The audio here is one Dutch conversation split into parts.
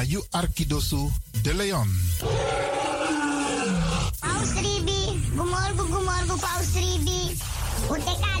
Na you Arkidosu de Leon. Paus Ribi, gumorgo gumorgo Paus Ribi. Uteka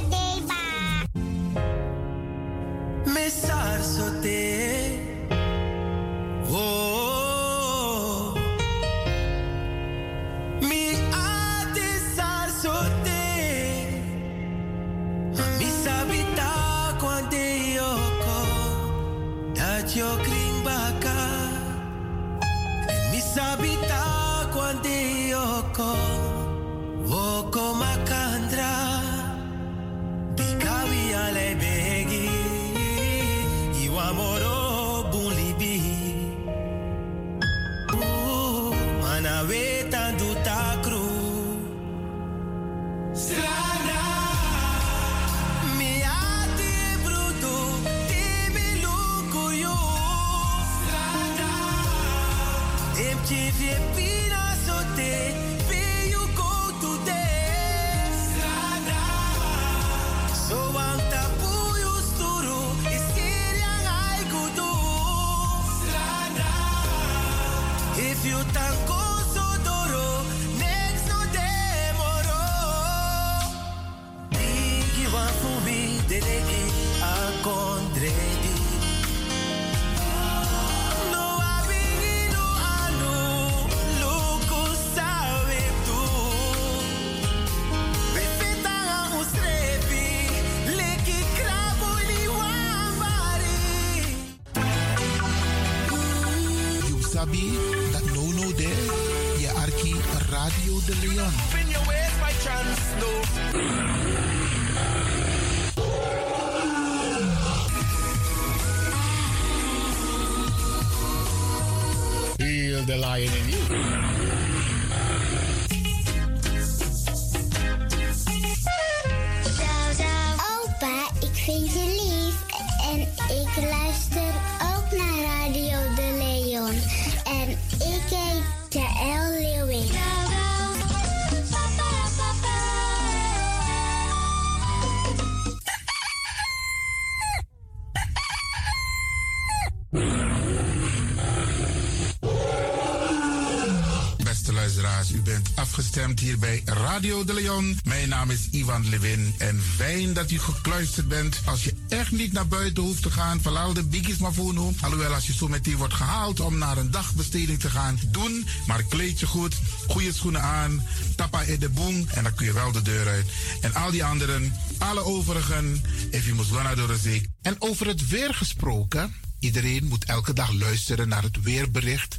luisteraars, u bent afgestemd hier bij Radio de Leon. Mijn naam is Ivan Levin en fijn dat u gekluisterd bent. Als je echt niet naar buiten hoeft te gaan, verlaal de biggies maar voor nu. Alhoewel, als je zo meteen wordt gehaald om naar een dagbesteding te gaan, doen. Maar kleed je goed, goede schoenen aan, tappa in de boom en dan kun je wel de deur uit. En al die anderen, alle overigen, you must door de zee. En over het weer gesproken, iedereen moet elke dag luisteren naar het weerbericht.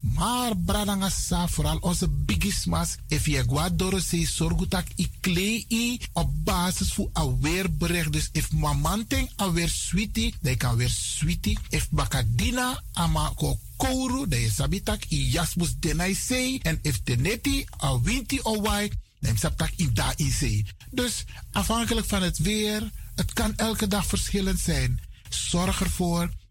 Maar bradangasa, vooral onze bigismas, if je guadoro se sorgutak i klei op basis van een weerbericht. Dus if mamanting alweer sweetie, dan kan weer sweetie. If bakadina ama ko kouru, dan je sabitak i jasmus denai sei. En if teneti a winti o wai, dan sabtak i da in sei. Dus afhankelijk van het weer, het kan elke dag verschillend zijn. Zorg ervoor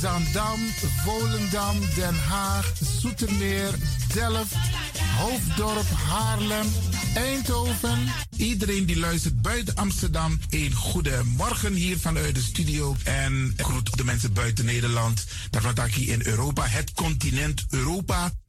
Zandam, Volendam, Den Haag, Zoetermeer, Delft, Hoofddorp, Haarlem, Eindhoven. Iedereen die luistert buiten Amsterdam, een goede morgen hier vanuit de studio. En groet de mensen buiten Nederland. Wat ik hier in Europa, het continent Europa.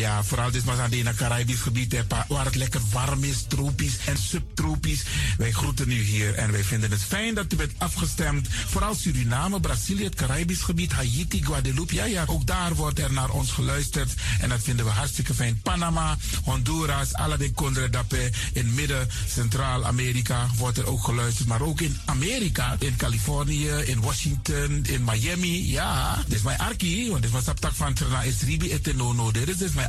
Ja, vooral dit was aan het Caribisch gebied, hè, waar het lekker warm is, tropisch en subtropisch. Wij groeten u hier en wij vinden het fijn dat u bent afgestemd. Vooral Suriname, Brazilië, het Caribisch gebied, Haiti, Guadeloupe. Ja, ja, ook daar wordt er naar ons geluisterd. En dat vinden we hartstikke fijn. Panama, Honduras, Condre Dapé. In midden, Centraal-Amerika wordt er ook geluisterd. Maar ook in Amerika, in Californië, in Washington, in Miami. Ja, dit is mijn arki, want dit was tak van Trana Esribi Etenono. Dit is dus mijn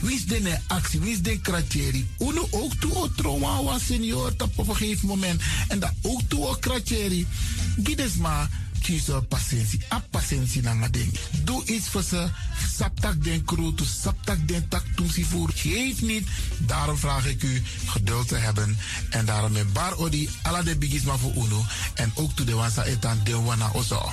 Wie is de actie, wie is de kratjeri? Uno ook toe o trauma was senior op een gegeven moment. En dat ook toe o kratjeri. Gides maar kiezen patiëntie. A patiëntie na ding. Doe iets voor ze. Saptak den kroto, saptak den tak si voer. Geef niet. Daarom vraag ik u geduld te hebben. En daarom met bar odi ala de bigisma voor uno. En ook toe de wansa etan de wana ozo.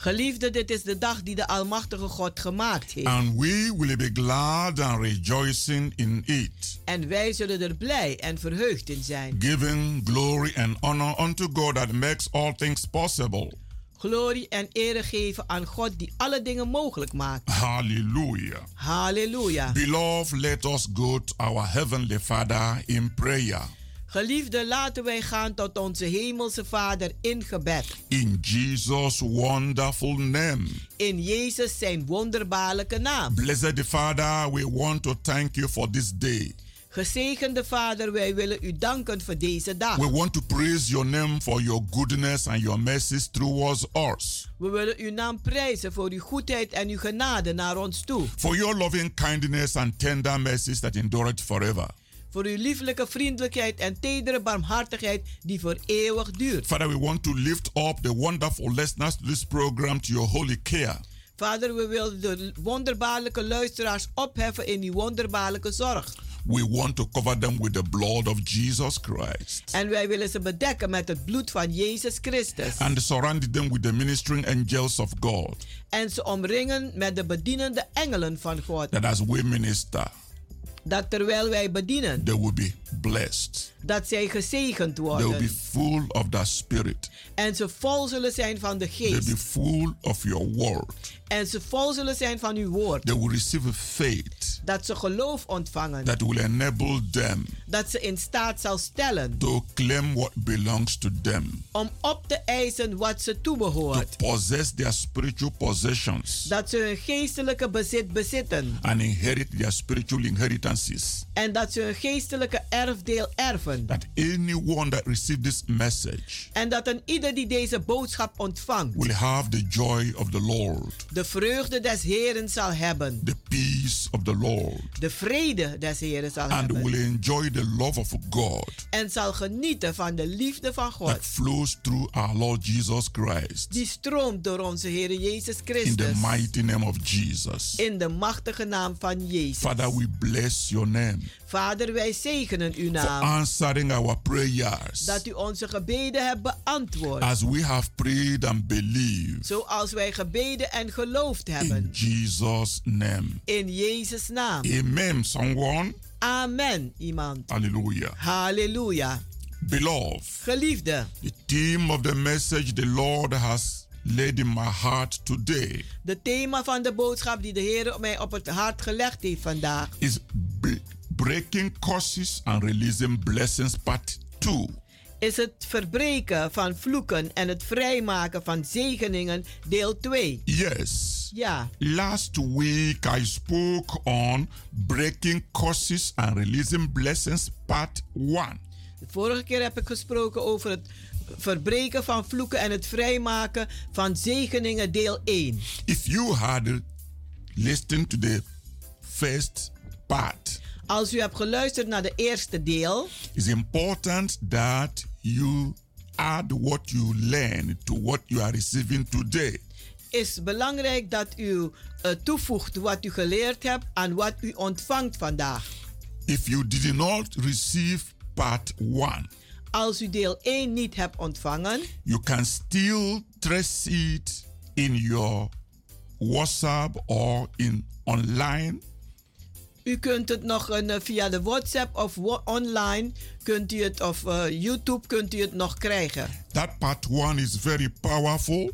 Geliefde, dit is de dag die de Almachtige God gemaakt heeft. And we will be glad and rejoicing in it, En wij zullen er blij en verheugd in zijn. giving glory and honor unto God that makes all things possible. Glorie en ere geven aan God die alle dingen mogelijk maakt. Hallelujah. Halleluja. Beloved, let us go to our Heavenly Father in prayer. Geliefde, laten wij gaan tot onze Hemelse Vader in gebed. In Jesus' wonderful name. In Jezus zijn wonderbaarlijke naam. Blessed Father, we want to thank you for this day. Gezegende Vader, wij willen u danken voor deze dag. We want to praise your name for your goodness and your mercies towards us. We willen uw naam prijzen voor uw goedheid en uw genade naar ons toe. For your loving kindness and tender mercies that endureth forever. Voor uw lieflijke vriendelijkheid en tedere barmhartigheid die voor eeuwig duurt. Father, we want to lift up the wonderful listeners to this program to your holy care. Vader, we willen de wonderbaarlijke luisteraars opheffen in uw wonderbaarlijke zorg. We want to cover them with the blood of Jesus Christ. En wij willen ze bedekken met het bloed van Jezus Christus. And surround them with the ministering angels of God. En ze omringen met de bedienende engelen van God. That as we minister, Dat terwijl wij bedienen, There will be blessed. dat zij gezegend They will be worden. full of the Spirit. En ze vol zullen zijn van de They'll be geest. full of your word. En ze vol zullen zijn van uw woord. They will receive faith Dat ze geloof ontvangen. that will enable them Dat ze in staat zal stellen to claim what belongs to them, om op te eisen wat ze to toebehoort. possess their spiritual possessions, Dat ze hun geestelijke bezit bezitten. and inherit their spiritual inheritances. En dat ze hun geestelijke erfdeel erven. That anyone that receives this message En dat een ieder die deze boodschap ontvangt, will have the joy of the Lord, de vreugde des Heren zal hebben. the peace of the Lord, De vrede des Heren zal and will hebben. enjoy the love of God En zal genieten van de liefde van that God. flows through our Lord Jesus Christ. Die stroomt door onze Heer Jezus In the Christus. mighty name of Jesus. In de machtige naam van Jezus. Father, we bless your name Vader, wij zegenen uw for naam. answering our prayers Dat u onze gebeden hebt beantwoord. as we have prayed and believed. Zoals wij gebeden en geloofd In hebben. Jesus' name. In Jezus' naam. Amen. Someone. Amen, iemand. Hallelujah. Halleluja. Beloved, Geliefde, the theme of the message the Lord has laid in my heart today de thema van de boodschap die de Heer mij op het hart gelegd heeft vandaag is breaking curses and releasing blessings part 2. is het verbreken van vloeken en het vrijmaken van zegeningen deel 2. Yes. Ja, Last week I spoke on breaking curses and releasing blessings part 1. de vorige keer heb ik gesproken over het verbreken van vloeken en het vrijmaken van zegeningen deel 1. If you had listened to the first part, Als u hebt geluisterd naar de eerste deel, it's important that you add what you learn to what you are receiving today. is belangrijk dat u eh, toevoegt wat u geleerd hebt aan wat u ontvangt vandaag. If you did not receive part 1, Als u deel 1 niet hebt ontvangen, you can still trace it in your WhatsApp or in online u kunt het nog een, eh, via de WhatsApp of online kunt u het of eh, YouTube kunt u het nog krijgen. That part one is very powerful,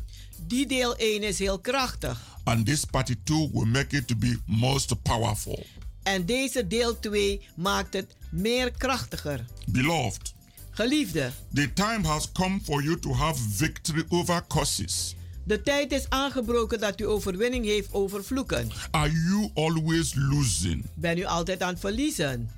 Die deel 1 is heel krachtig. and this part two will make it to be most powerful. En deze deel 2 maakt het meer krachtiger. Beloved, Geliefde, the time has come for you to have victory over curses. De tijd is aangebroken dat u overwinning heeft over vloeken. Are you always losing? Ben u altijd aan het verliezen?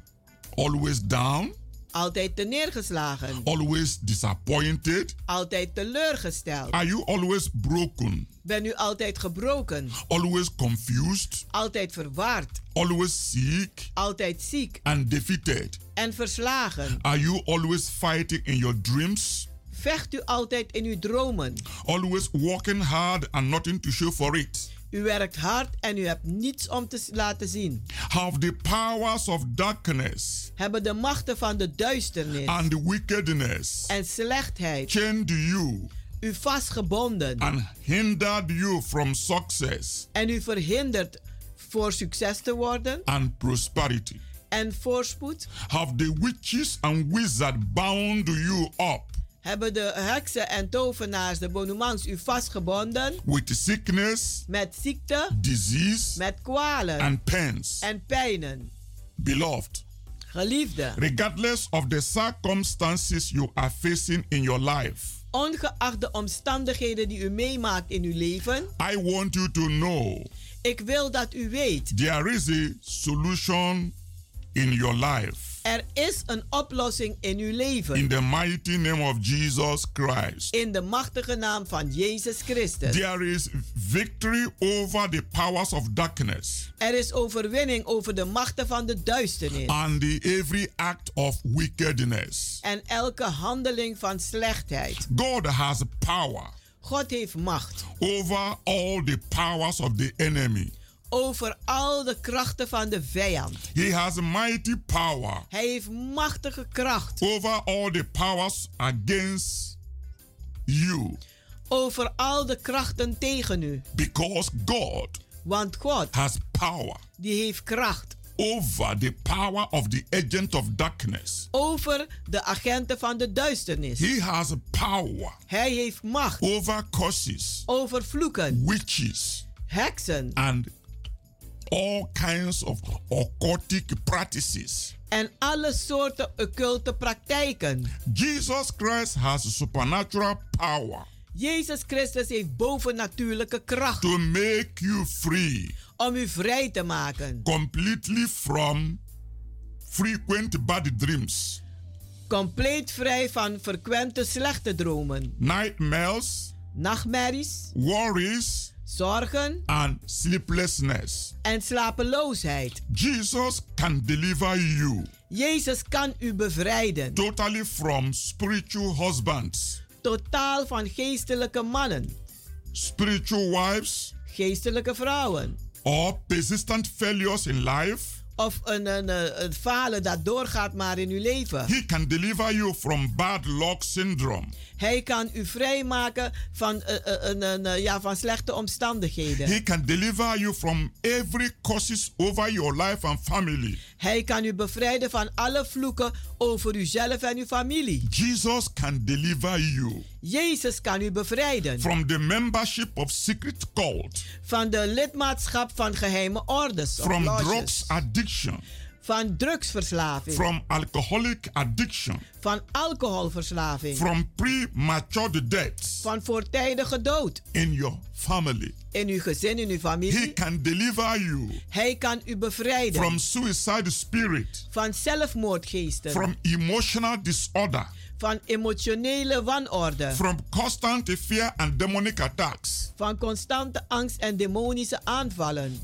Always down? Altijd neergeslagen. Always disappointed? Altijd teleurgesteld. Are you always broken? Ben u altijd gebroken? Always confused? Altijd verward? Always sick? Altijd ziek? And defeated? En verslagen? Are you always fighting in your dreams? Vecht u altijd in uw dromen? Always working hard and nothing to show for it? U werkt hard en u hebt niets om te laten zien. Have the powers of darkness Hebben de machten van de duisternis and the wickedness en slechtheid chained you u vastgebonden and hindered you from success en u verhinderd voor succes te worden and prosperity? en voorspoed? Have the witches and wizards bound you up Hebben de heksen en tovenaars, de bonumans, u vastgebonden with sickness, met ziekte, disease, met kwalen and pains? en pijnen? Beloved, Geliefde, regardless of the circumstances you are facing in your life, ongeacht de omstandigheden die u meemaakt in uw leven, I want you to know ik wil dat u weet, there is a solution in your life. Er is een oplossing in uw leven. In the mighty name of Jesus Christ. In de machtige naam van Jezus Christus. There is victory over the powers of darkness Er is overwinning over de machten van de duisternis. and the every act of wickedness. En elke handeling van slechtheid. God has power God heeft macht over all the powers of the enemy. Over al de krachten van de vijand. He has mighty power Hij heeft machtige kracht over all the powers against you over al de krachten tegen u. because God Want God, has power die heeft kracht over the power of the agent of darkness. over de agenten van de duisternis. He has power Hij heeft macht over curses, over vloeken, witches, heksen and all kinds of occultic practices. en alle soorten occulte praktijken. Jesus Christ has supernatural power Jezus Christus heeft bovennatuurlijke kracht to make you free om u vrij te maken. completely from frequent bad dreams, Compleet vrij van frequente slechte dromen, nightmares, nachtmerries, worries, zorgen and sleeplessness. en slapeloosheid. Jesus can deliver you Jezus kan u bevrijden. totally from spiritual husbands, Totaal van geestelijke mannen, spiritual wives, geestelijke vrouwen. or persistent failures in life. Of een, een, een, falen dat doorgaat maar in uw leven. He can deliver you from bad luck syndrome. Hij kan u vrijmaken van, eh, eh, een, een, eh, ja, van slechte omstandigheden. He can deliver you from every curses over your life and family. Hij kan u bevrijden van alle vloeken over uzelf en uw familie. Jesus can deliver you Jezus kan u bevrijden. From the membership of secret cult, van de lidmaatschap van geheime orders. of from drugs addiction, van drugsverslaving, from alcoholic addiction, van alcoholverslaving, from premature death van voortijdige dood. In your family. in uw gezin, in uw He familie. can deliver you. Hij kan u bevrijden. From suicide spirit, van zelfmoordgeesten, from emotional disorder, van emotionele wanorde, from constant fear and demonic attacks. van constante angst en demonische aanvallen.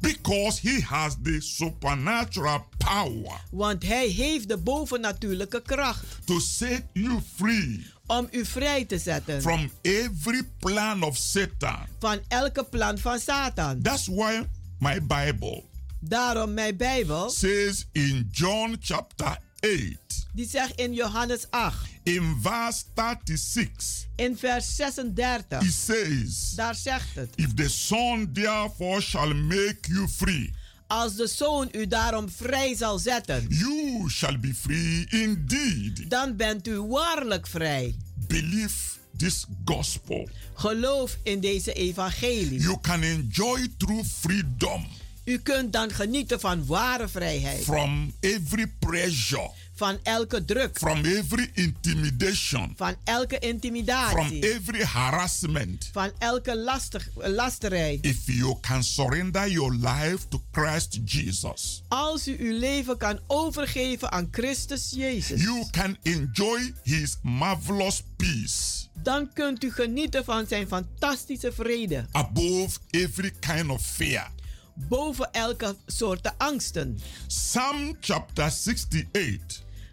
Because he has the supernatural power Want hij heeft de bovennatuurlijke kracht to set you free om u vrij te zetten from every plan of Satan. van elke plan van Satan. That's why my Bible Daarom mijn Bijbel, says in John chapter 8, die zegt in Johannes 8, in verse 36, in vers he 36, says, daar zegt het. If the Son therefore shall make you free, Als de zoon u daarom vrij zal zetten, you shall be free indeed. dan bent u waarlijk vrij. Believe this gospel. Geloof in deze evangelie. You can enjoy true freedom U kunt dan genieten van ware vrijheid. from every pressure, Van elke druk. from every intimidation, Van elke from intimidatie. every harassment. Van elke lastig, lasterij. If you can surrender your life to Christ Jesus, Als u uw leven kan overgeven aan Christus Jezus. you can enjoy his marvelous peace Dan kunt u genieten van zijn fantastische vrede. above every kind of fear. Boven elke soort angsten. Psalm chapter 68,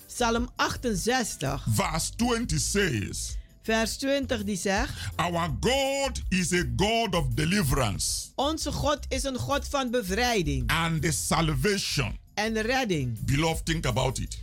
Psalm 68, verse 20 says, vers 20 die zegt... Our God is a God of deliverance Onze God is een God van bevrijding and the salvation. en redding. Beloved, think about it.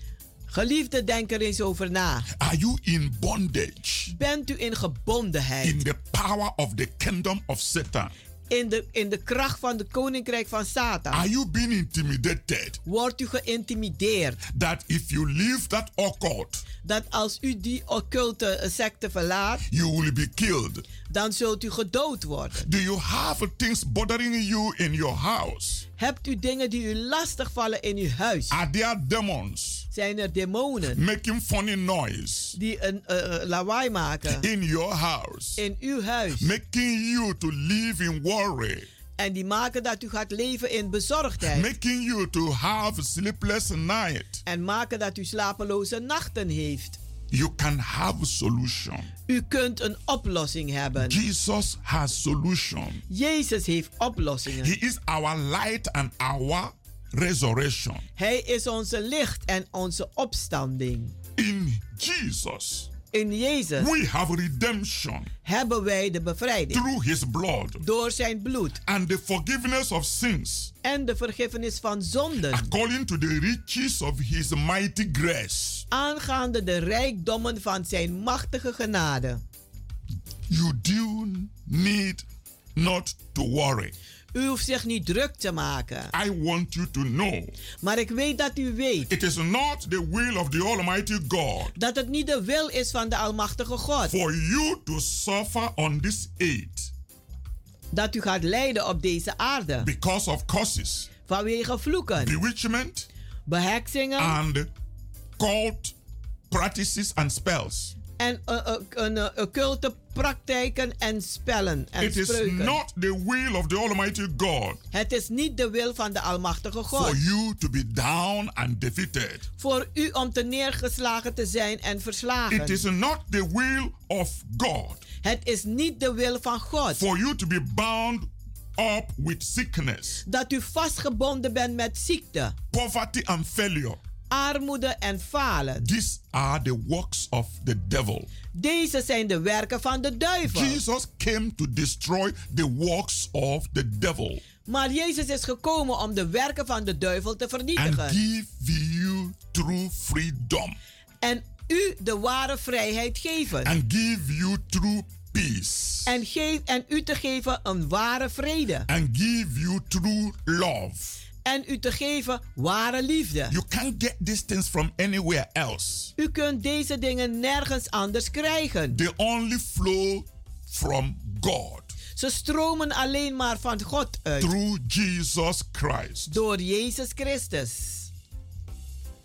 Geliefde, denk er eens over na. Are you in bondage Bent u in gebondenheid? in the power of the kingdom of Satan? In de, in de kracht van het koninkrijk van Satan? Are you being intimidated Wordt u geïntimideerd? that if you leave that occult, Dat als u die occulte secte verlaat, you will be killed? dan zult u gedood worden. Do you have things bothering you in your house? Hebt u dingen die u lastig vallen in uw huis? Are there demons Zijn er demonen making funny noise die een eh, eh, lawaai maken in your house, in uw huis? making you to live in worry, En die maken dat u gaat leven in bezorgdheid. making you to have sleepless night? En maken dat u slapeloze nachten heeft. You can have a solution. U kunt een oplossing hebben. Jesus has solution. Jezus heeft oplossingen. He is our light and our resurrection. Hij is onze licht en onze opstanding. In Jesus, In Jezus we have redemption hebben wij de bevrijding through his blood door zijn bloed and the forgiveness of sins en de vergiffenis van zonden. according to the riches of his mighty grace. Aangaande de rijkdommen van zijn machtige genade. You do need not to worry. U hoeft zich niet druk te maken. I want you to know Maar ik weet dat u weet it is not the will of the Almighty God dat het niet de wil is van de Almachtige God. for you to suffer on this earth Dat u gaat lijden op deze aarde. because of curses, Vanwege vloeken, bewitchment, beheksingen and cult practices and spells. En uh, uh, uh, occulte praktijken en spellen en It is spreuken. not the will of the Almighty God Het is niet de wil van de Almachtige God. for you to be down and defeated. Voor u om te neergeslagen te zijn en verslagen. It is not the will of God Het is niet de wil van God. for you to be bound up with sickness, Dat u vastgebonden bent met ziekte, poverty, and failure. Armoede en falen. These are the works of the devil. Deze zijn de werken van de duivel. Jesus came to destroy the works of the devil Maar Jezus is gekomen om de werken van de duivel te and vernietigen. give you true freedom En u de ware vrijheid geven. and give you true peace En, geef, en u te geven een ware vrede. and give you true love. En u te geven ware liefde. You can't get these things from anywhere else. U kunt deze dingen nergens anders krijgen. They only flow from God Ze stromen alleen maar van God uit. through Jesus Christ. Door Jezus Christus.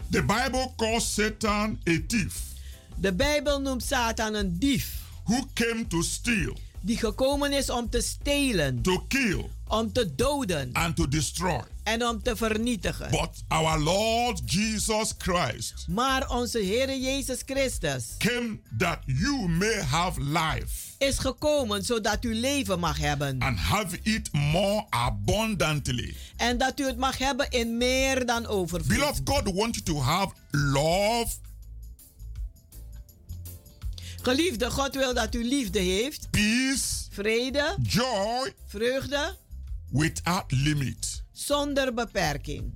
The Bible calls Satan a thief De Bijbel noemt Satan een dief. who came to steal, Die gekomen is om te stelen. to kill, Om te doden. and to destroy. En om te vernietigen. But our Lord Jesus Christ Maar onze Heer Jezus Christus came that you may have life is gekomen zodat u leven mag hebben. and have it more abundantly. En dat u het mag hebben in meer dan overvloed. Beloved, God wants you to have love, Geliefde, God wil dat u liefde heeft, peace, vrede, joy. Vreugde, without limit. zonder beperking.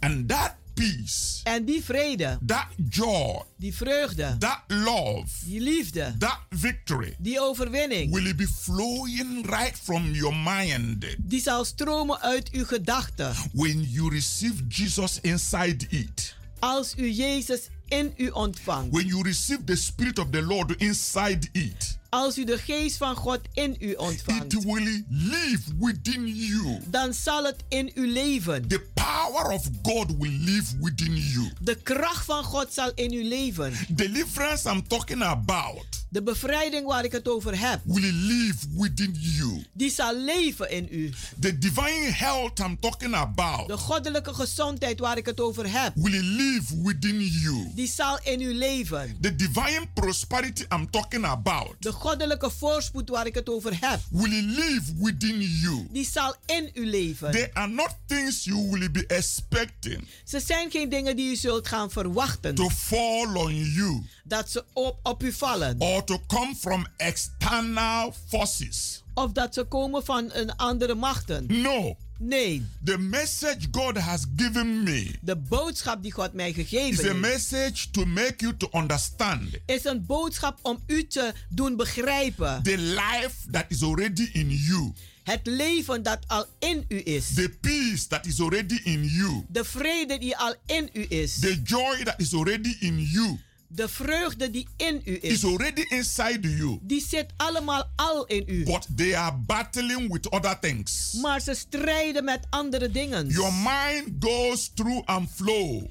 And that peace, En die vrede, that joy, die vreugde, that love, die liefde, that victory. Die overwinning, will be flowing right from your mind? Die zal stromen uit uw gedachten. when you receive Jesus inside it. Als u Jezus in u ontvangt. When you receive the Spirit of the Lord inside it. Als u de geest van God in u it ontvangt, will live within you. dan zal het in u leven. The power of God will live within you. De kracht van God zal in u leven. Deliverance I'm talking about De bevrijding waar ik het over heb, will live within you. die zal leven in u. The divine health I'm talking De about goddelijke gezondheid waar ik het over heb, will live within you. die zal in u leven. The divine prosperity I'm talking about De goddelijke voorspoed waar ik het over heb, will live within you. die zal in u leven. They are not things you will be expecting Ze zijn geen dingen die u zult gaan verwachten. to fall on you Dat ze op, op u vallen. or to come from external forces. Of dat ze komen van een andere machten. No. Nee, The message God has given me de boodschap die God mij is gegeven a heeft, message to make you to understand is een boodschap om u te doen begrijpen. the life that is already in you, Het leven dat al in u is. the peace that is already in you, De vrede die al in u is. the joy that is already in you, De vreugde die in u is is. already inside you. Die zit allemaal al in u. But they are battling with other things. Maar ze strijden met andere dingen. Your mind goes through and flow,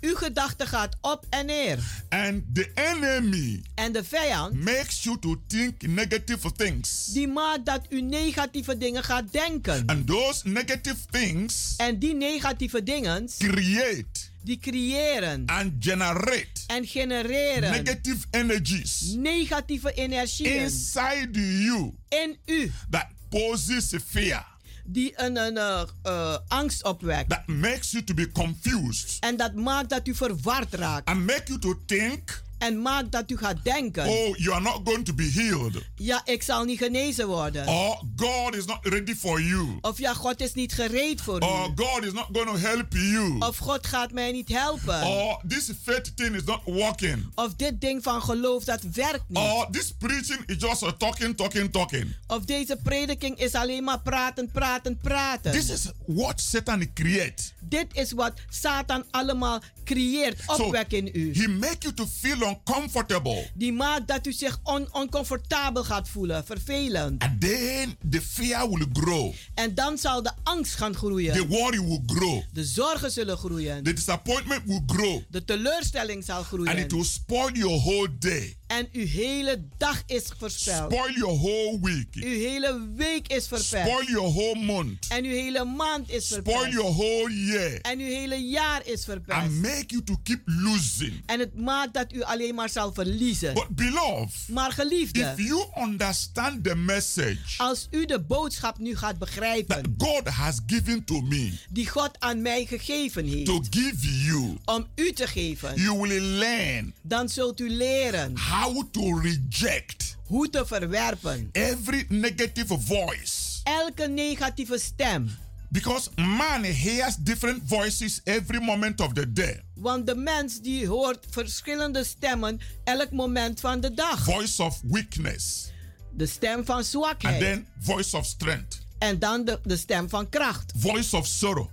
Uw gedachte gaat op en neer. and the enemy En de vijand, makes you to think negative things. die maakt dat u negatieve dingen gaat denken. And those negative things En die negatieve dingen, create die creëren and generate en genereren negative energies negatieve energieën inside you in u. that poses fear, Die een, een eh, eh, angst opwekt. that makes you to be confused, En dat maakt dat u verward raakt. and make you to think, En maakt dat u gaat denken. oh, you are not going to be healed, Ja, ik zal niet genezen worden. or God is not ready for you, Of ja, God is niet gereed voor or u. God is not going to help you, Of God gaat mij niet helpen. or this faith thing is not working, Of dit ding van geloof, dat werkt niet. or this preaching is just a talking, talking, talking. Of deze prediking is alleen maar praten, praten, praten. This is what Satan creates. Dit is wat Satan allemaal creëert, opwekt in u. he make you to feel uncomfortable. Die maakt dat u zich on oncomfortabel gaat voelen, vervelend. And then the fear will grow. En dan zal de angst gaan The groeien. worry will grow. De zorgen zullen groeien. The disappointment will grow. De teleurstelling zal And it groeien. will spoil your whole day. En uw hele dag is verspeld. Spoil your whole week. Uw hele week is verpest. Spoil your whole month. En uw hele maand is Spoil verpest. your whole year. En uw hele jaar is And verpest. make you to keep losing. En het maakt dat u alleen maar zal verliezen. But beloved, Maar geliefde, if you understand the message als u de boodschap nu gaat that begrijpen, God has given to me die God aan mij gegeven heeft, to give you, om u te geven, you will learn dan zult u leren how to reject hoe te verwerpen every negative voice. elke negatieve stem. Because man hears different voices every moment of the day. Want de mens die hoort verschillende stemmen elk moment van de dag. Voice of weakness, De stem van and zwakheid. then voice of strength, En dan de, de stem van kracht. voice of sorrow,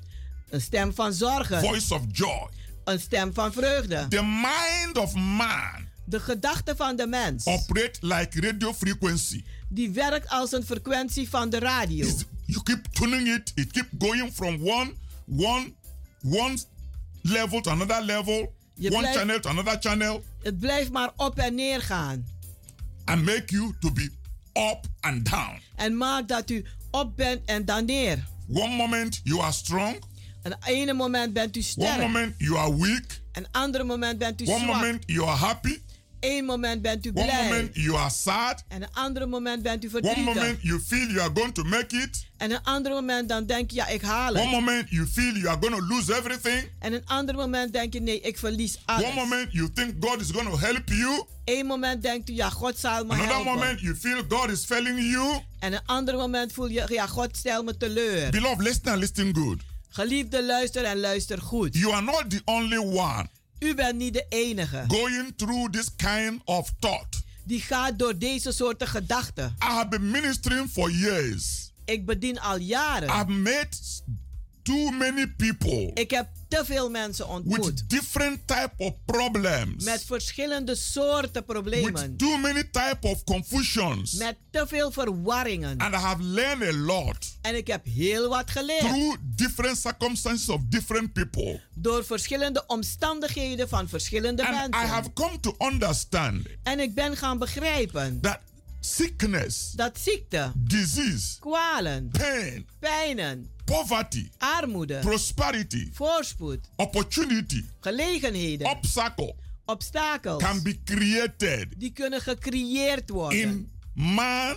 Een stem van zorgen. voice of joy. Een stem van vreugde. The mind of man De gedachte van de mens. operate like radio frequency. Die werkt als een frequentie van de radio. It's- you keep tuning it, it keep going from one one one level to another level, Je one blijft- channel to another channel, Het blijft maar op en neer gaan. and make you to be up and down. En maakt dat u op bent en dan neer. One moment you are strong, Een ene moment bent u one sterk. moment you are weak, Een andere moment bent u one zwak. moment you are happy, Eén moment bent u one blij. moment you are sad, En een andere moment bent u one verdrietig. moment you feel you are going to make it, En een ander moment dan denk je, ja, ik haal one het. moment you feel you are going to lose everything, En een ander moment denk je, nee, ik verlies one alles. moment you think God is going to help you, Eén moment denkt u, ja, God zal me another helpen. moment you feel God is failing you. En een ander moment voel je, ja, God stel me teleur. Beloved, listen and listen good. Geliefde, luister en luister goed. You are not the only one U bent niet de enige going through this kind of thought. die gaat door deze soorten gedachten. I have been ministering for years. Ik bedien al jaren. I've met too many people Ik heb te veel mensen ontmoet. with different type of problems, Met verschillende soorten problemen. with too many type of confusions. Met te veel verwarringen. And I have learned a lot En ik heb heel wat geleerd. through different circumstances of different people. Door verschillende omstandigheden van verschillende And I mensen. have come to understand En ik ben gaan begrijpen that sickness, dat ziekte, disease, kwalen, pain, pijnen, poverty, armoede, prosperity, voorspoed, opportunity, gelegenheden, obstacle obstakels, can be created die kunnen gecreëerd worden. in man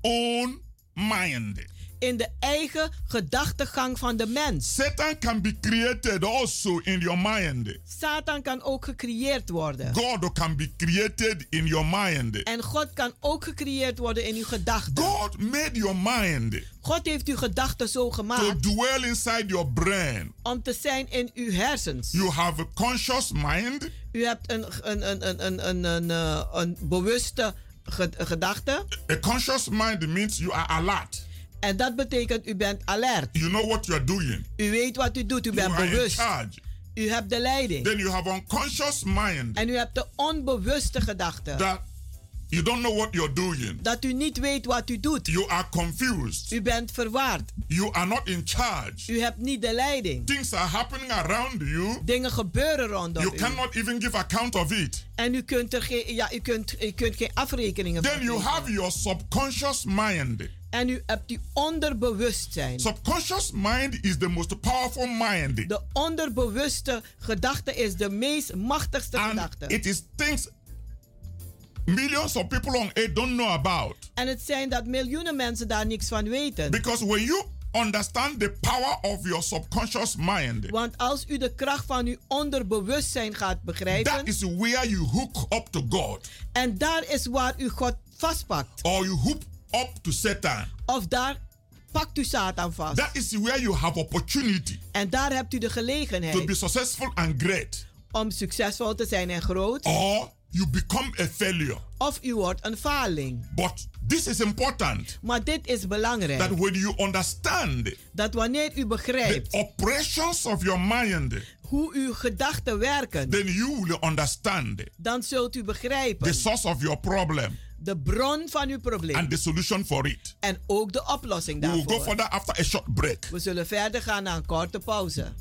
own mind. In de eigen gedachtegang van de mens. Satan can be created also in your mind. Satan kan ook gecreëerd worden. God can be created in your mind. En God kan ook gecreëerd worden in uw gedachten. God made your mind God heeft uw gedachten zo to gemaakt dwell inside your brain. om te zijn in uw hersens. You have a conscious mind U hebt een, een, een, een, een, een, een, eh, een bewuste ge- gedachte. A conscious mind means you are alert. En dat betekent u bent alert. You know what you are doing. U weet wat u doet. U You bent in bewust. U hebt de leiding. Then you have unconscious mind En u hebt de onbewuste gedachte. that you don't know what you're doing. Dat u niet weet wat u doet. You are confused. U bent verwaard. You are not in charge. U hebt niet de leiding. Things are happening around you. Dingen gebeuren rondom You u. cannot even give account of it. En u kunt, er geen, ja, u, kunt, u kunt geen afrekeningen Then van you have your subconscious mind. En u hebt die onderbewustzijn. Subconscious mind is the most powerful mind. De onderbewuste gedachte is de meest machtigste And gedachte. it is things millions of people on earth don't know about. En het zijn dat miljoenen mensen daar niks van weten. Because when you understand the power of your subconscious mind, Want als u de kracht van uw onderbewustzijn gaat that begrijpen, is where you hook up to God en daar is waar u God vastpakt, or you hook up to Satan. of daar pakt u Satan vast. That is where you have opportunity En daar hebt u de to be gelegenheid successful and great. om succesvol te zijn en groot, Or you become a failure. of u wordt een faling. But this is important Maar dit is belangrijk, that when you understand dat wanneer u the begrijpt operations of your mind, hoe uw gedachten werken, then you will understand dan zult u begrijpen the source of your problem de bron van uw probleem and the solution for it. en ook de oplossing We will go daarvoor. further after a short break. We zullen verder gaan na een korte pauze.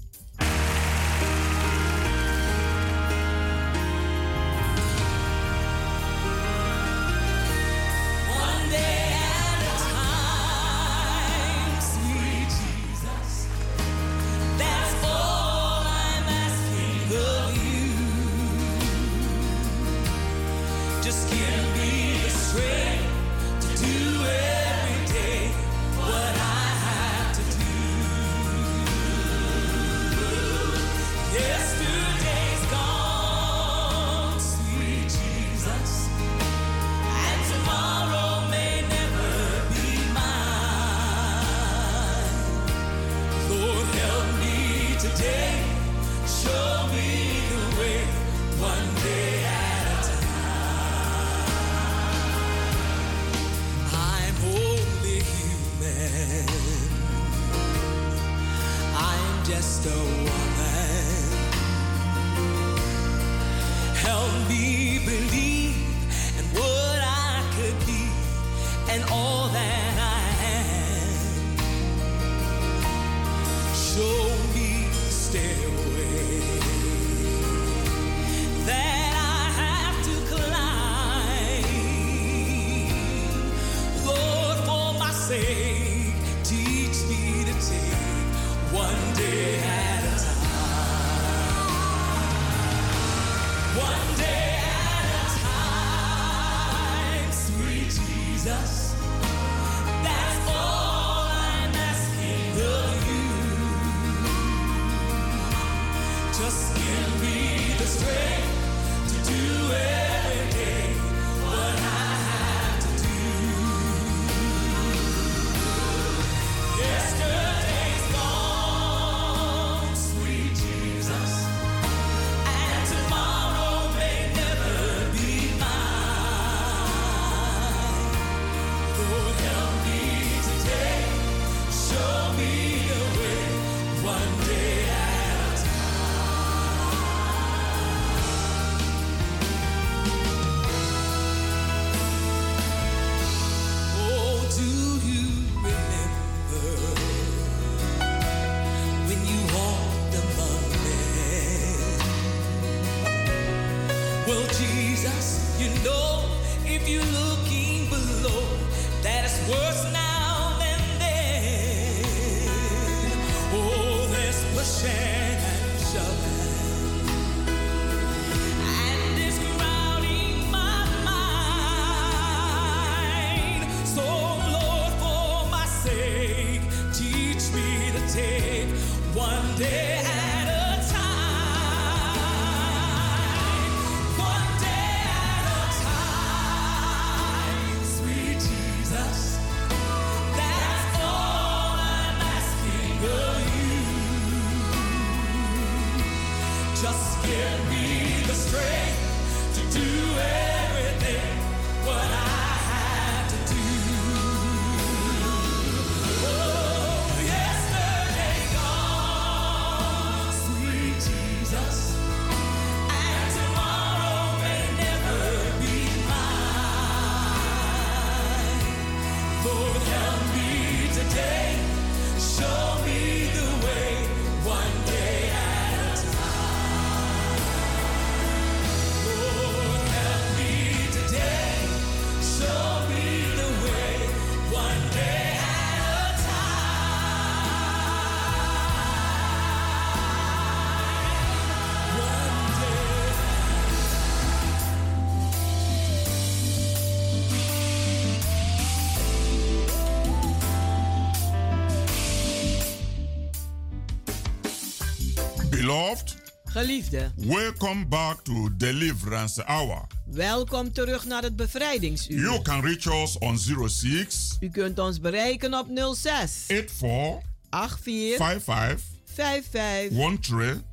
Geliefde, welcome back to Deliverance Hour. welkom terug naar het bevrijdingsuur. You can reach us on 06 U kunt ons bereiken op 06 84 84 55 55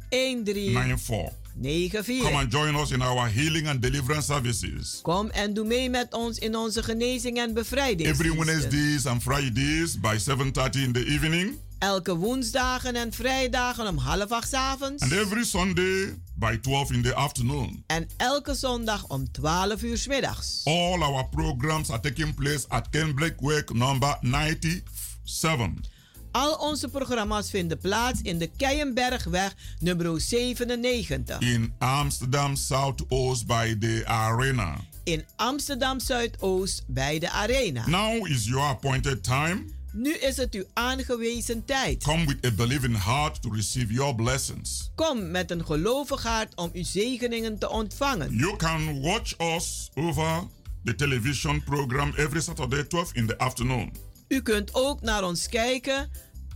13 13 94. 94. Come and join us in our healing and deliverance services. Kom en doe mee met ons in onze genezing en bevrijding. Every Wednesdays and Fridays by 7:30 in the evening Elke woensdagen en vrijdagen om half acht 's avonds. and every Sunday by 12 in the afternoon. En elke zondag om 12 uur 's middags. All our programs are taking place at Ken Blakeway number 97. Al onze programma's vinden plaats in de Keienbergweg nummer 97. in Amsterdam Southoost by the arena. In Amsterdam Zuidoost bij de Arena. Now is your appointed time. Nu is het uw aangewezen tijd. Come with a believing heart to receive your blessings. Kom met een gelovig hart om uw zegeningen te ontvangen. You can watch us over the television program every Saturday 12 in the afternoon. U kunt ook naar ons kijken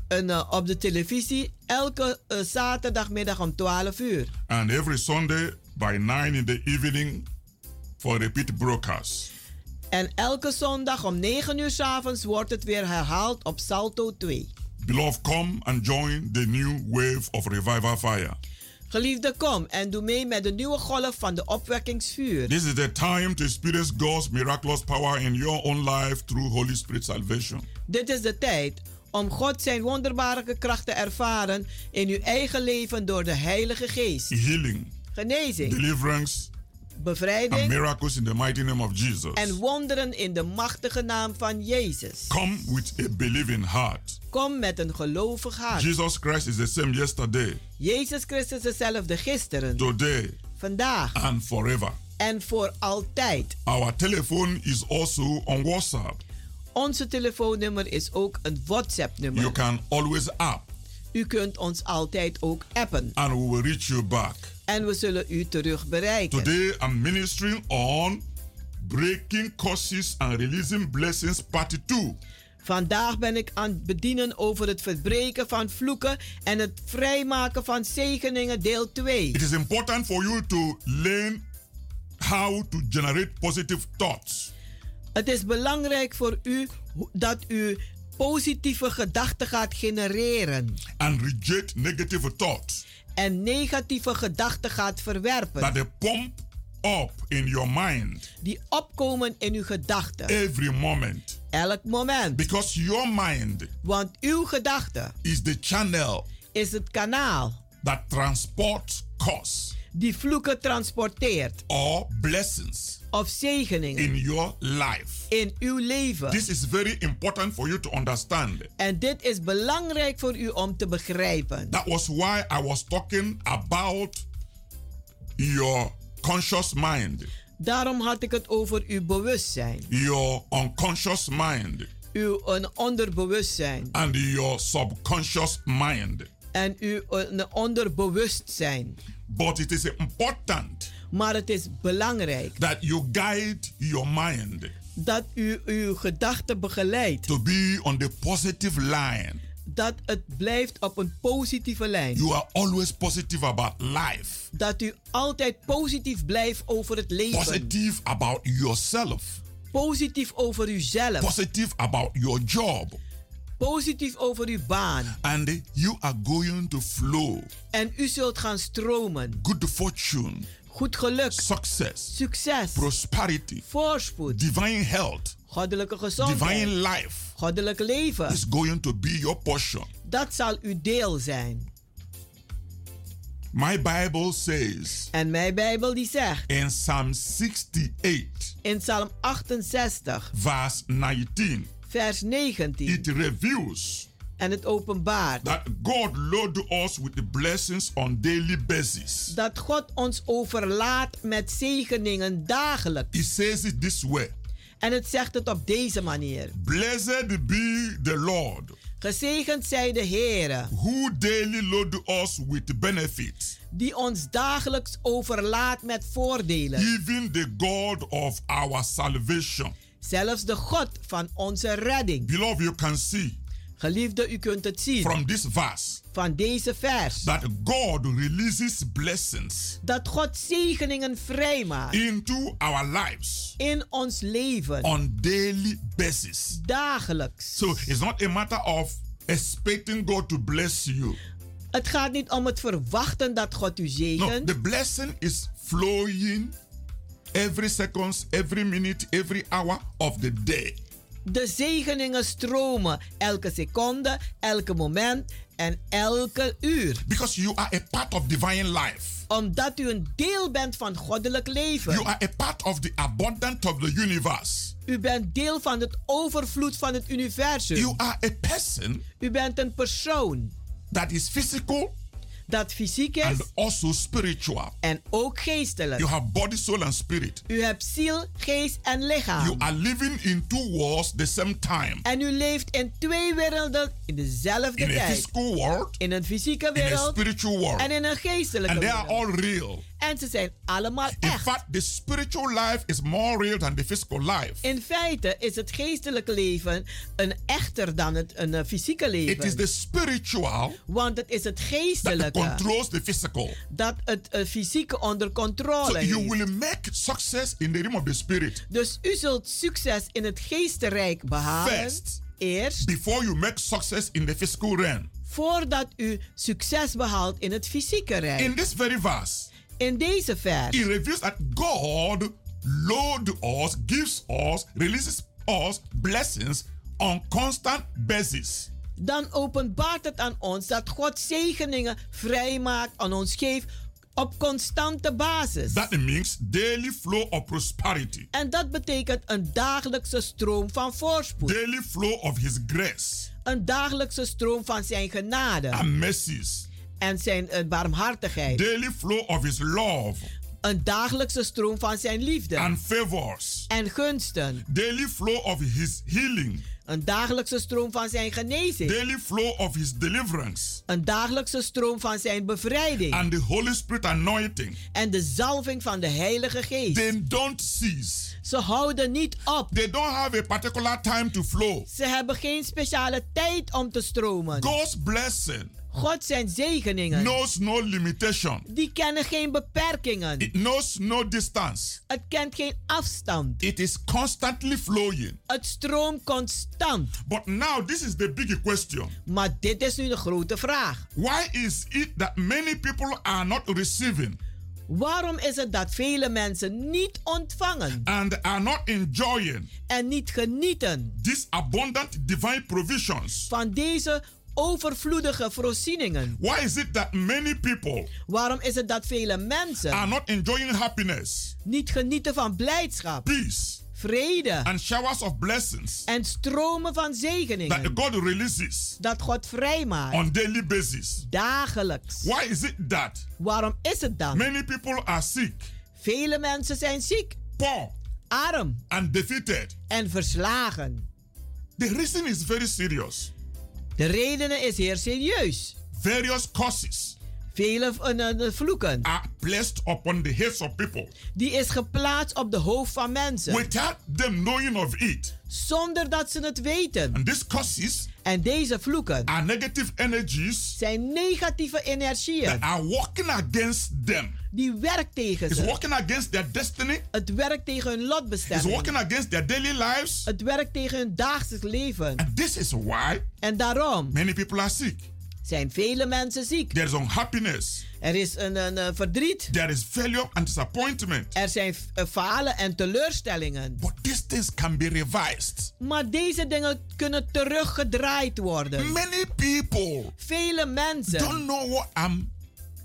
en, eh, op de televisie elke eh, zaterdagmiddag om 12 uur. and every Sunday by 9 in the evening for repeat broadcast. En elke zondag om 9 uur 's avonds wordt het weer herhaald op Salto 2. Beloved, come and join the new wave of revival fire. Geliefde, kom en doe mee met de nieuwe golf van de opwekkingsvuur. This is the time to experience God's miraculous power in your own life through Holy Spirit salvation. Dit is de tijd om God zijn wonderbare kracht te ervaren in uw eigen leven door de Heilige Geest. Healing, Genezing, deliverance, and bevrijding miracles in the mighty name of Jesus. en wonderen in de machtige naam van Jezus. Come with a believing heart. Kom met een gelovig hart. Jesus Christ is the same yesterday, Jezus Christus is dezelfde gisteren, today, vandaag and forever. en voor altijd. Our telephone is also on WhatsApp. Onze telefoonnummer is ook een You WhatsApp-nummer. can always app, U kunt ons altijd ook appen and we will reach you back. En we zullen u terug bereiken. Today I'm ministering on breaking curses and releasing blessings, part 2. Vandaag ben ik aan het bedienen over het verbreken van vloeken en het vrijmaken van zegeningen, deel 2. It is important for you to learn how to generate positive thoughts. Het is belangrijk voor u dat u positieve gedachten gaat genereren and reject negative thoughts en negatieve gedachten gaat verwerpen. that they pump up in your mind die opkomen in uw gedachten. every moment. Elk moment. Because your mind Want uw gedachte is the channel is het kanaal that transports curse die vloeken transporteert or blessings of zegeningen in your life. in uw leven. This is very important for you to understand. En dit is belangrijk voor u om te begrijpen. That was why I was talking about your subconscious mind. Daarom had ik het over uw bewustzijn. Your unconscious mind Uw onderbewustzijn. and your subconscious mind. En uw onderbewustzijn. But it is important Maar het is belangrijk that you guide your mind dat u uw gedachten begeleidt. to be on the positive line. Dat het blijft op een positieve lijn. You are always positive about life, Dat u altijd positief blijft over het leven. positive about yourself, Positief over uzelf. positive about your job, Positief over uw baan. and you are going to flow. En u zult gaan stromen. Good fortune, Goed geluk. success, Succes. prosperity, Voorspoed. divine health, Goddelijke gezondheid. divine life Goddelijk leven. is going to be your portion. Dat zal uw deel zijn. My Bible says En mijn Bijbel die zegt in Psalm 68, in Psalm 68, verse 19, vers 19. it reveals En het openbaart that God load us with the blessings on daily basis. dat God ons overlaat met zegeningen dagelijks. He says it this way En het zegt het op deze manier. Blessed be the Lord, Gezegend zij de Heere, who daily load us with benefits, die ons dagelijks overlaat met voordelen. even the God of our salvation. Zelfs de God van onze redding. Beloved, you can see Geliefde, u kunt het zien from this verse van deze vers. that God releases blessings Dat God zegeningen vrijmaakt into our lives in ons leven. on daily basis. Dagelijks. So it's not a matter of expecting God to bless you. Het gaat niet om het verwachten dat God u No, zegent. the blessing is flowing every seconds, every minute, every hour of the day. De zegeningen stromen elke seconde, elke moment en elke uur. Because you are a part of divine life. Omdat u een deel bent van goddelijk leven. You are a part of the abundance of the universe. U bent deel van het overvloed van het universum. You are a person U bent een persoon that is physical dat fysiek is and also spiritual. en ook geestelijk. You have body, soul, and spirit. U hebt ziel, geest en lichaam. You are living in two worlds the same time. En u leeft in twee werelden in dezelfde In a tijd. physical world, In een fysieke in a wereld spiritual world. en in een geestelijke And they are wereld. all real. En ze zijn allemaal In echt. fact, the spiritual life is more real than the physical life. In feite is het geestelijke leven een echter dan het een eh, fysieke leven. It is the spiritual Want het is het that geestelijke controls the physical. dat het eh, fysieke onder controle So you heeft. will make success in the realm of the spirit Dus u zult succes in het geestenrijk behalen. First. Eerst, before you make success in the physical realm. voordat u succes behaalt in het fysieke rijk. In this very verse, In deze vers it reveals that God load us, gives us, releases us blessings on constant basis. dan openbaart het aan ons dat God zegeningen vrijmaakt aan ons geeft op constante basis. That means daily flow of prosperity, En dat betekent een dagelijkse stroom van voorspoed. daily flow of His grace Een dagelijkse stroom van zijn genade and mercies, en zijn eh, barmhartigheid. daily flow of His love Een dagelijkse stroom van zijn liefde and favors, en gunsten. daily flow of His healing, Een dagelijkse stroom van zijn genezing. daily flow of His deliverance, Een dagelijkse stroom van zijn bevrijding. and the Holy Spirit anointing. En de zalving van de Heilige Geest. They don't cease. Ze houden niet op. They don't have a particular time to flow. Ze hebben geen speciale tijd om te stromen. God's blessing God zijn zegeningen. knows no limitation. Die kennen geen beperkingen. It knows no distance. Het kent geen afstand. It is constantly flowing. Het stroomt constant. But now this is the big question. Maar dit is nu de grote vraag. Why is it that many people are not receiving Waarom is het dat vele mensen niet ontvangen and are not enjoying en niet genieten these abundant divine provisions? van deze overvloedige voorzieningen? Why is it that many people Waarom is het dat vele are mensen not enjoying happiness, niet genieten van blijdschap, peace, vrede and showers of blessings en stromen van that zegeningen God releases dat God vrijmaakt on daily basis? dagelijks? Why is it that Waarom is het dan? many people are sick Vele mensen zijn ziek, poor, arm and defeated. en verslagen. The reason is very serious. De redenen is zeer serieus. Various causes Vele vloeken. are placed upon the heads of people Die is geplaatst op de hoofd van mensen. without them knowing of it. Zonder dat ze het weten. And these causes En deze vloeken are negative energies zijn negatieve that energieën. are working against them. Die werkt tegen It's ze. working against their destiny. Het werkt tegen hun It's lotbestemming. working against their daily lives. Het werkt tegen hun dagelijks leven. And this is why En daarom many people are sick. Zijn vele mensen ziek. There is unhappiness. Er is een, een, een verdriet. There is failure and disappointment. Er zijn uh, falen en teleurstellingen. But these things can be revised. Maar deze dingen kunnen teruggedraaid worden. Many people Vele mensen don't know what I'm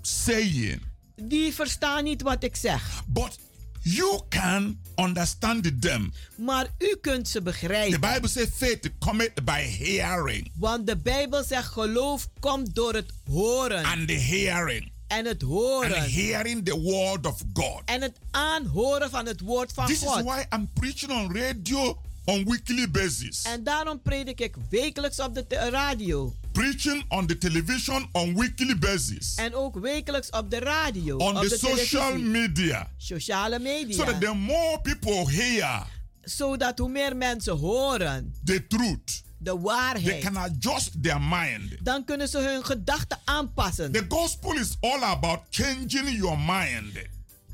saying, die verstaan niet wat ik zeg. but you can understand them. Maar u kunt ze The begrijpen. Bible says faith cometh by hearing, Want de Bijbel zegt geloof komt door het horen. and the hearing, En het and horen. hearing the word of God. En het aanhoren van het woord van This is God. why I'm preaching on radio on weekly basis, En daarom predik ik wekelijks op de radio. preaching on the television on weekly basis, En ook wekelijks op de radio. on op the de social televisie. media, Sociale so that media. the more people hear Zodat hoe meer mensen horen the truth, de they waarheid. can adjust their mind. Dan kunnen ze hun gedachten aanpassen. The gospel is all about changing your mind.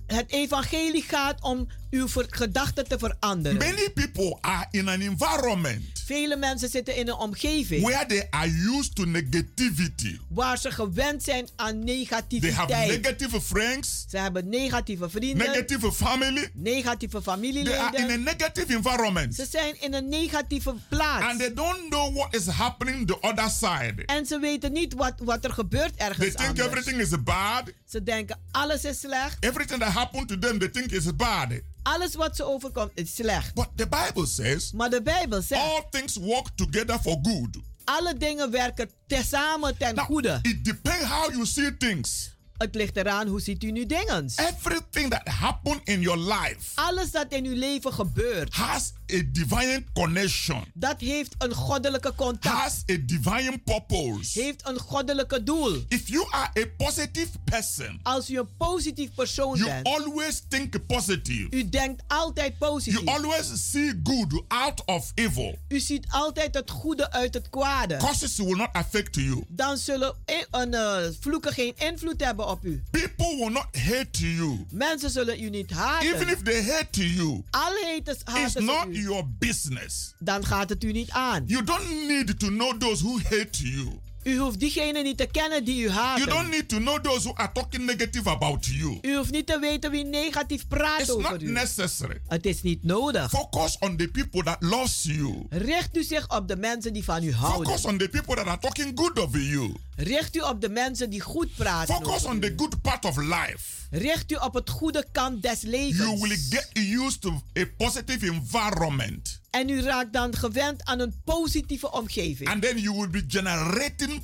Het evangelie gaat om uw gedachten te veranderen. Many people are in an environment Vele mensen zitten in een omgeving where they are used to negativity. waar ze gewend zijn aan They have negativiteit. negative friends, Ze hebben negatieve vrienden, negative family. negatieve They are in a familieleden. negative environment. Ze zijn in een negatieve plaats. And they don't know what is happening the other side. En ze weten niet wat, wat er gebeurt They ergens think anders. everything is bad. Ze denken alles is slecht. Everything that happened to them, they think is bad. Alles wat ze overkomt is slecht. But the Bible says Maar de Bijbel zegt, all things work together for good. alle dingen werken tezamen ten Now, goede. it depends how you see things. Het ligt eraan hoe ziet u nu dingen. Everything that happened in your life Alles dat in uw leven gebeurt, has a divine connection, dat heeft een goddelijke contact. has a divine purpose. Heeft een goddelijke doel. If you are a positive person, Als u een positief persoon you bent, always think positive. u denkt altijd You positief. always see good out of evil. U ziet altijd het goede uit het kwade. Causes will not affect you. Dan zullen i- een, eh, vloeken geen invloed hebben op u. People will not hate you. Mensen zullen u niet haten. Even if they hate you, haters it's haten ze u. your business. Dan gaat het u niet aan. You don't need to know those who hate you. U hoeft diegenen niet te kennen die u You don't need to know those who are talking negative about you. U hoeft niet te weten wie negatief praat It's over not u. necessary. Het is niet nodig. Focus on the people that loves you. Richt u zich op de mensen die van u houden. Focus on the people that are talking good of you. Richt u op de mensen die goed praten. Focus on the good part of life. Richt u op het goede kant des You will levens. get used to a positive environment. En u raakt dan gewend aan een positieve omgeving. And then you will be generating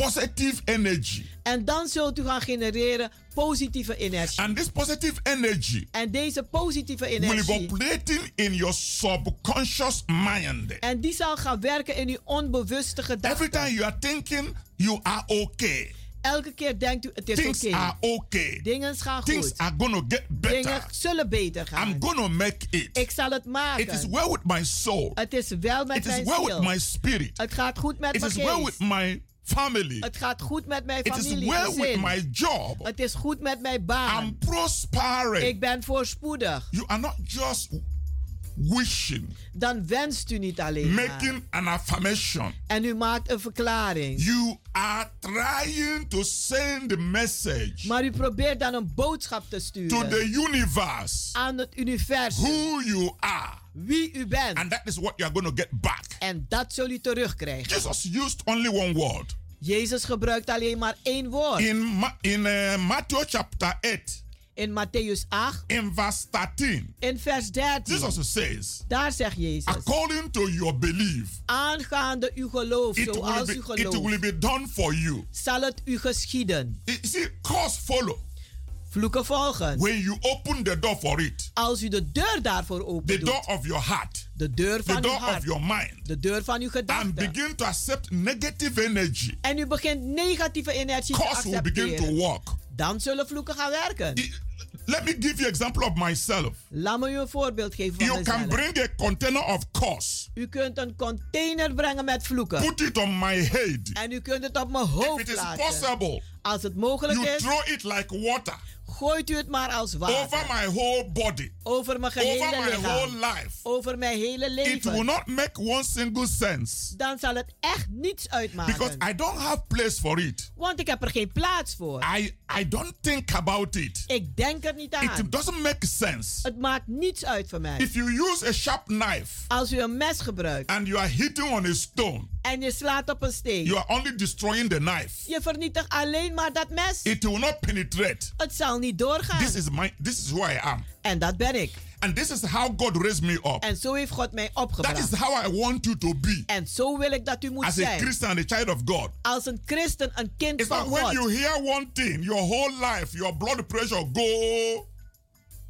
positive energy. En dan zult u gaan genereren positieve energie. And this positive energy En deze positieve will be energie. operating in your subconscious mind. En die zal gaan werken in uw onbewuste Every gedachten. time you are thinking you are okay, Elke keer denkt u, het is things oké. are okay, Dingen gaan things goed. are gonna get Dingen better. zullen beter gaan. I'm gonna make it. Ik zal het It is maken. well with my soul. Het is wel met It is mijn well with ziel. my spirit. Het gaat goed met It mijn is well with geest. my family. Het gaat goed met mijn It is familie. well with my job. Het is goed met mijn baan. I'm prospering. Ik ben voorspoedig. You are not just wishing, Dan wenst u niet alleen making an affirmation. En u maakt een verklaring. You are trying to send a message Maar u probeert dan een boodschap te to sturen the universe aan het universum. who you are. Wie u bent. And that is what you are going to get back. En dat zul u terugkrijgen. Jesus used only one word. Jezus gebruikt alleen maar één woord. In, Ma- in uh, Matthew chapter 8, In Matthäus 8, in verse 13, in vers 13. Jesus says, Daar zegt Jezus. according to your belief, Aangaande uw geloof, it will, zoals be, u it will gelooft, be done for you. zal het u geschieden. You see, cause follow. Vloeken volgen. When you open the door for it, Als u de deur daarvoor the open door of your heart, De deur the van uw door of hart. your mind, De deur van uw and gedachten. begin to accept negative energy, En u begint negatieve energie te cause will begin to accepteren. work. Dan zullen vloeken gaan werken. I- Let me give you example of myself. Laat me u een voorbeeld geven van You can mezelf. bring a container of curse, U kunt een container brengen met vloeken. put it on my head. En u kunt het op mijn If hoofd it is laten. possible, Als het mogelijk you is, throw it like water gooit u het maar als over water. my whole body, Over mijn over gehele my whole lichaam. life. Over mijn hele It will leven. not make one single sense Dan zal het echt niets because uitmaken. I don't have place for it. Want ik heb er geen plaats voor. I I don't think about it. Ik denk er niet aan. It doesn't make sense. Het maakt niets uit voor mij. If you use a sharp knife Als u een mes gebruikt and you are hitting on a stone, en je slaat op een steen. you are only destroying the knife. Je vernietigt alleen maar dat mes. It will not penetrate. Het zal niet doorgaan. This is my this is who I am. En dat ben ik. And this is how God raised me up. En zo heeft God mij That opgebracht. is how I want you to be En zo wil ik dat u moet as a zijn. Christian and a child of God. Als een christen, een kind It's van not when God. you hear one thing, your whole life, your blood pressure go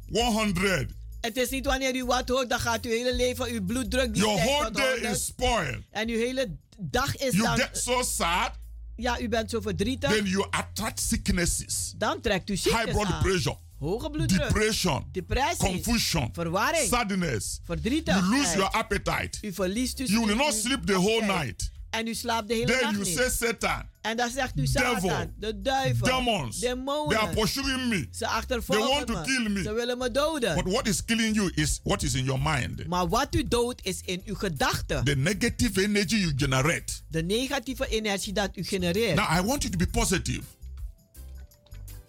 100. Het is niet wanneer u wat hoort, dan gaat uw hele leven, uw bloeddruk die Your whole day 100. is spoiled. En uw hele dag is You dan... get so sad, Ja, u bent zo verdrietig. then you attract sicknesses, Dan trekt u high ziektes blood aan. pressure, Hoge bloeddruk. depression, Depressie. confusion, Verwarring. sadness. Verdrietigheid. You lose your appetite. U verliest dus You will uw- not uw sleep the whole night. En u slaapt de hele Then nacht you niet. say, Satan, En dan zegt u devil, Satan, de duivel, demons, they are pursuing me. Ze They want to kill me. Ze willen me doden. But what is killing you is what is in your mind. Maar wat u doodt is in uw gedachten. The negative energy you generate. De negatieve energie dat u genereert. Now, I want you to be positive.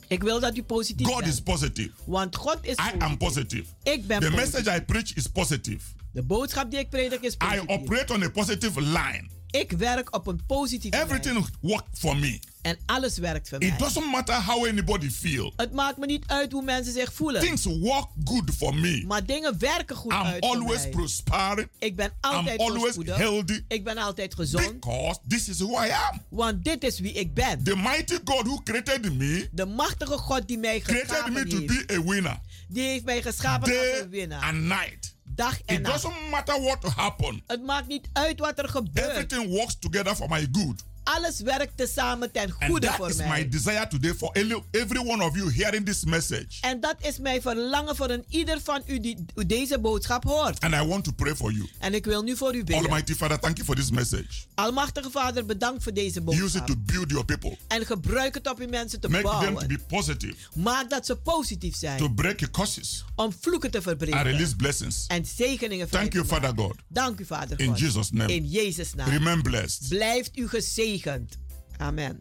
Ik wil dat u positief God bent. is positive. Want God is I positief. am positive. Ik ben The positief. message I preach is positive. De boodschap die ik predik is I positief. operate on a positive line. Ik werk op een positieve lijn. Everything works for me. En alles werkt voor mij. It doesn't matter how anybody feel. Het maakt me niet uit hoe mensen zich voelen. Things work good for me. Maar dingen werken goed I'm uit voor always mij. prospering. Ik ben I'm altijd always voorspoedig. healthy Ik ben altijd gezond. because this is who I am. Want dit is wie ik ben. The mighty God who created me De machtige God die mij created geschapen me to heeft. be a winner. Die heeft mij geschapen als een winnaar. and night. Dag en It nacht. doesn't matter what happen. Het maakt niet uit wat er gebeurt. Everything works together for my good. Alles werkt tezamen ten And goede that voor is mij. my desire today for every one of you hearing this message. En dat is mijn verlangen voor een ieder van u die deze boodschap hoort. And I want to pray for you. En ik wil nu voor u bidden. Almighty Father, thank you for this message. Almachtige Vader, bedankt voor deze Use it boodschap. to build your people. En gebruik het op uw mensen te Make them to be positive, Maak dat ze positief zijn. to break your curses om vloeken te and verbreken. release blessings. En zegeningen Thank you. Father God. Dank u, Vader In God. Jesus' name. In Jezus' naam. Remain blessed. Blijft u gezegend. Amen.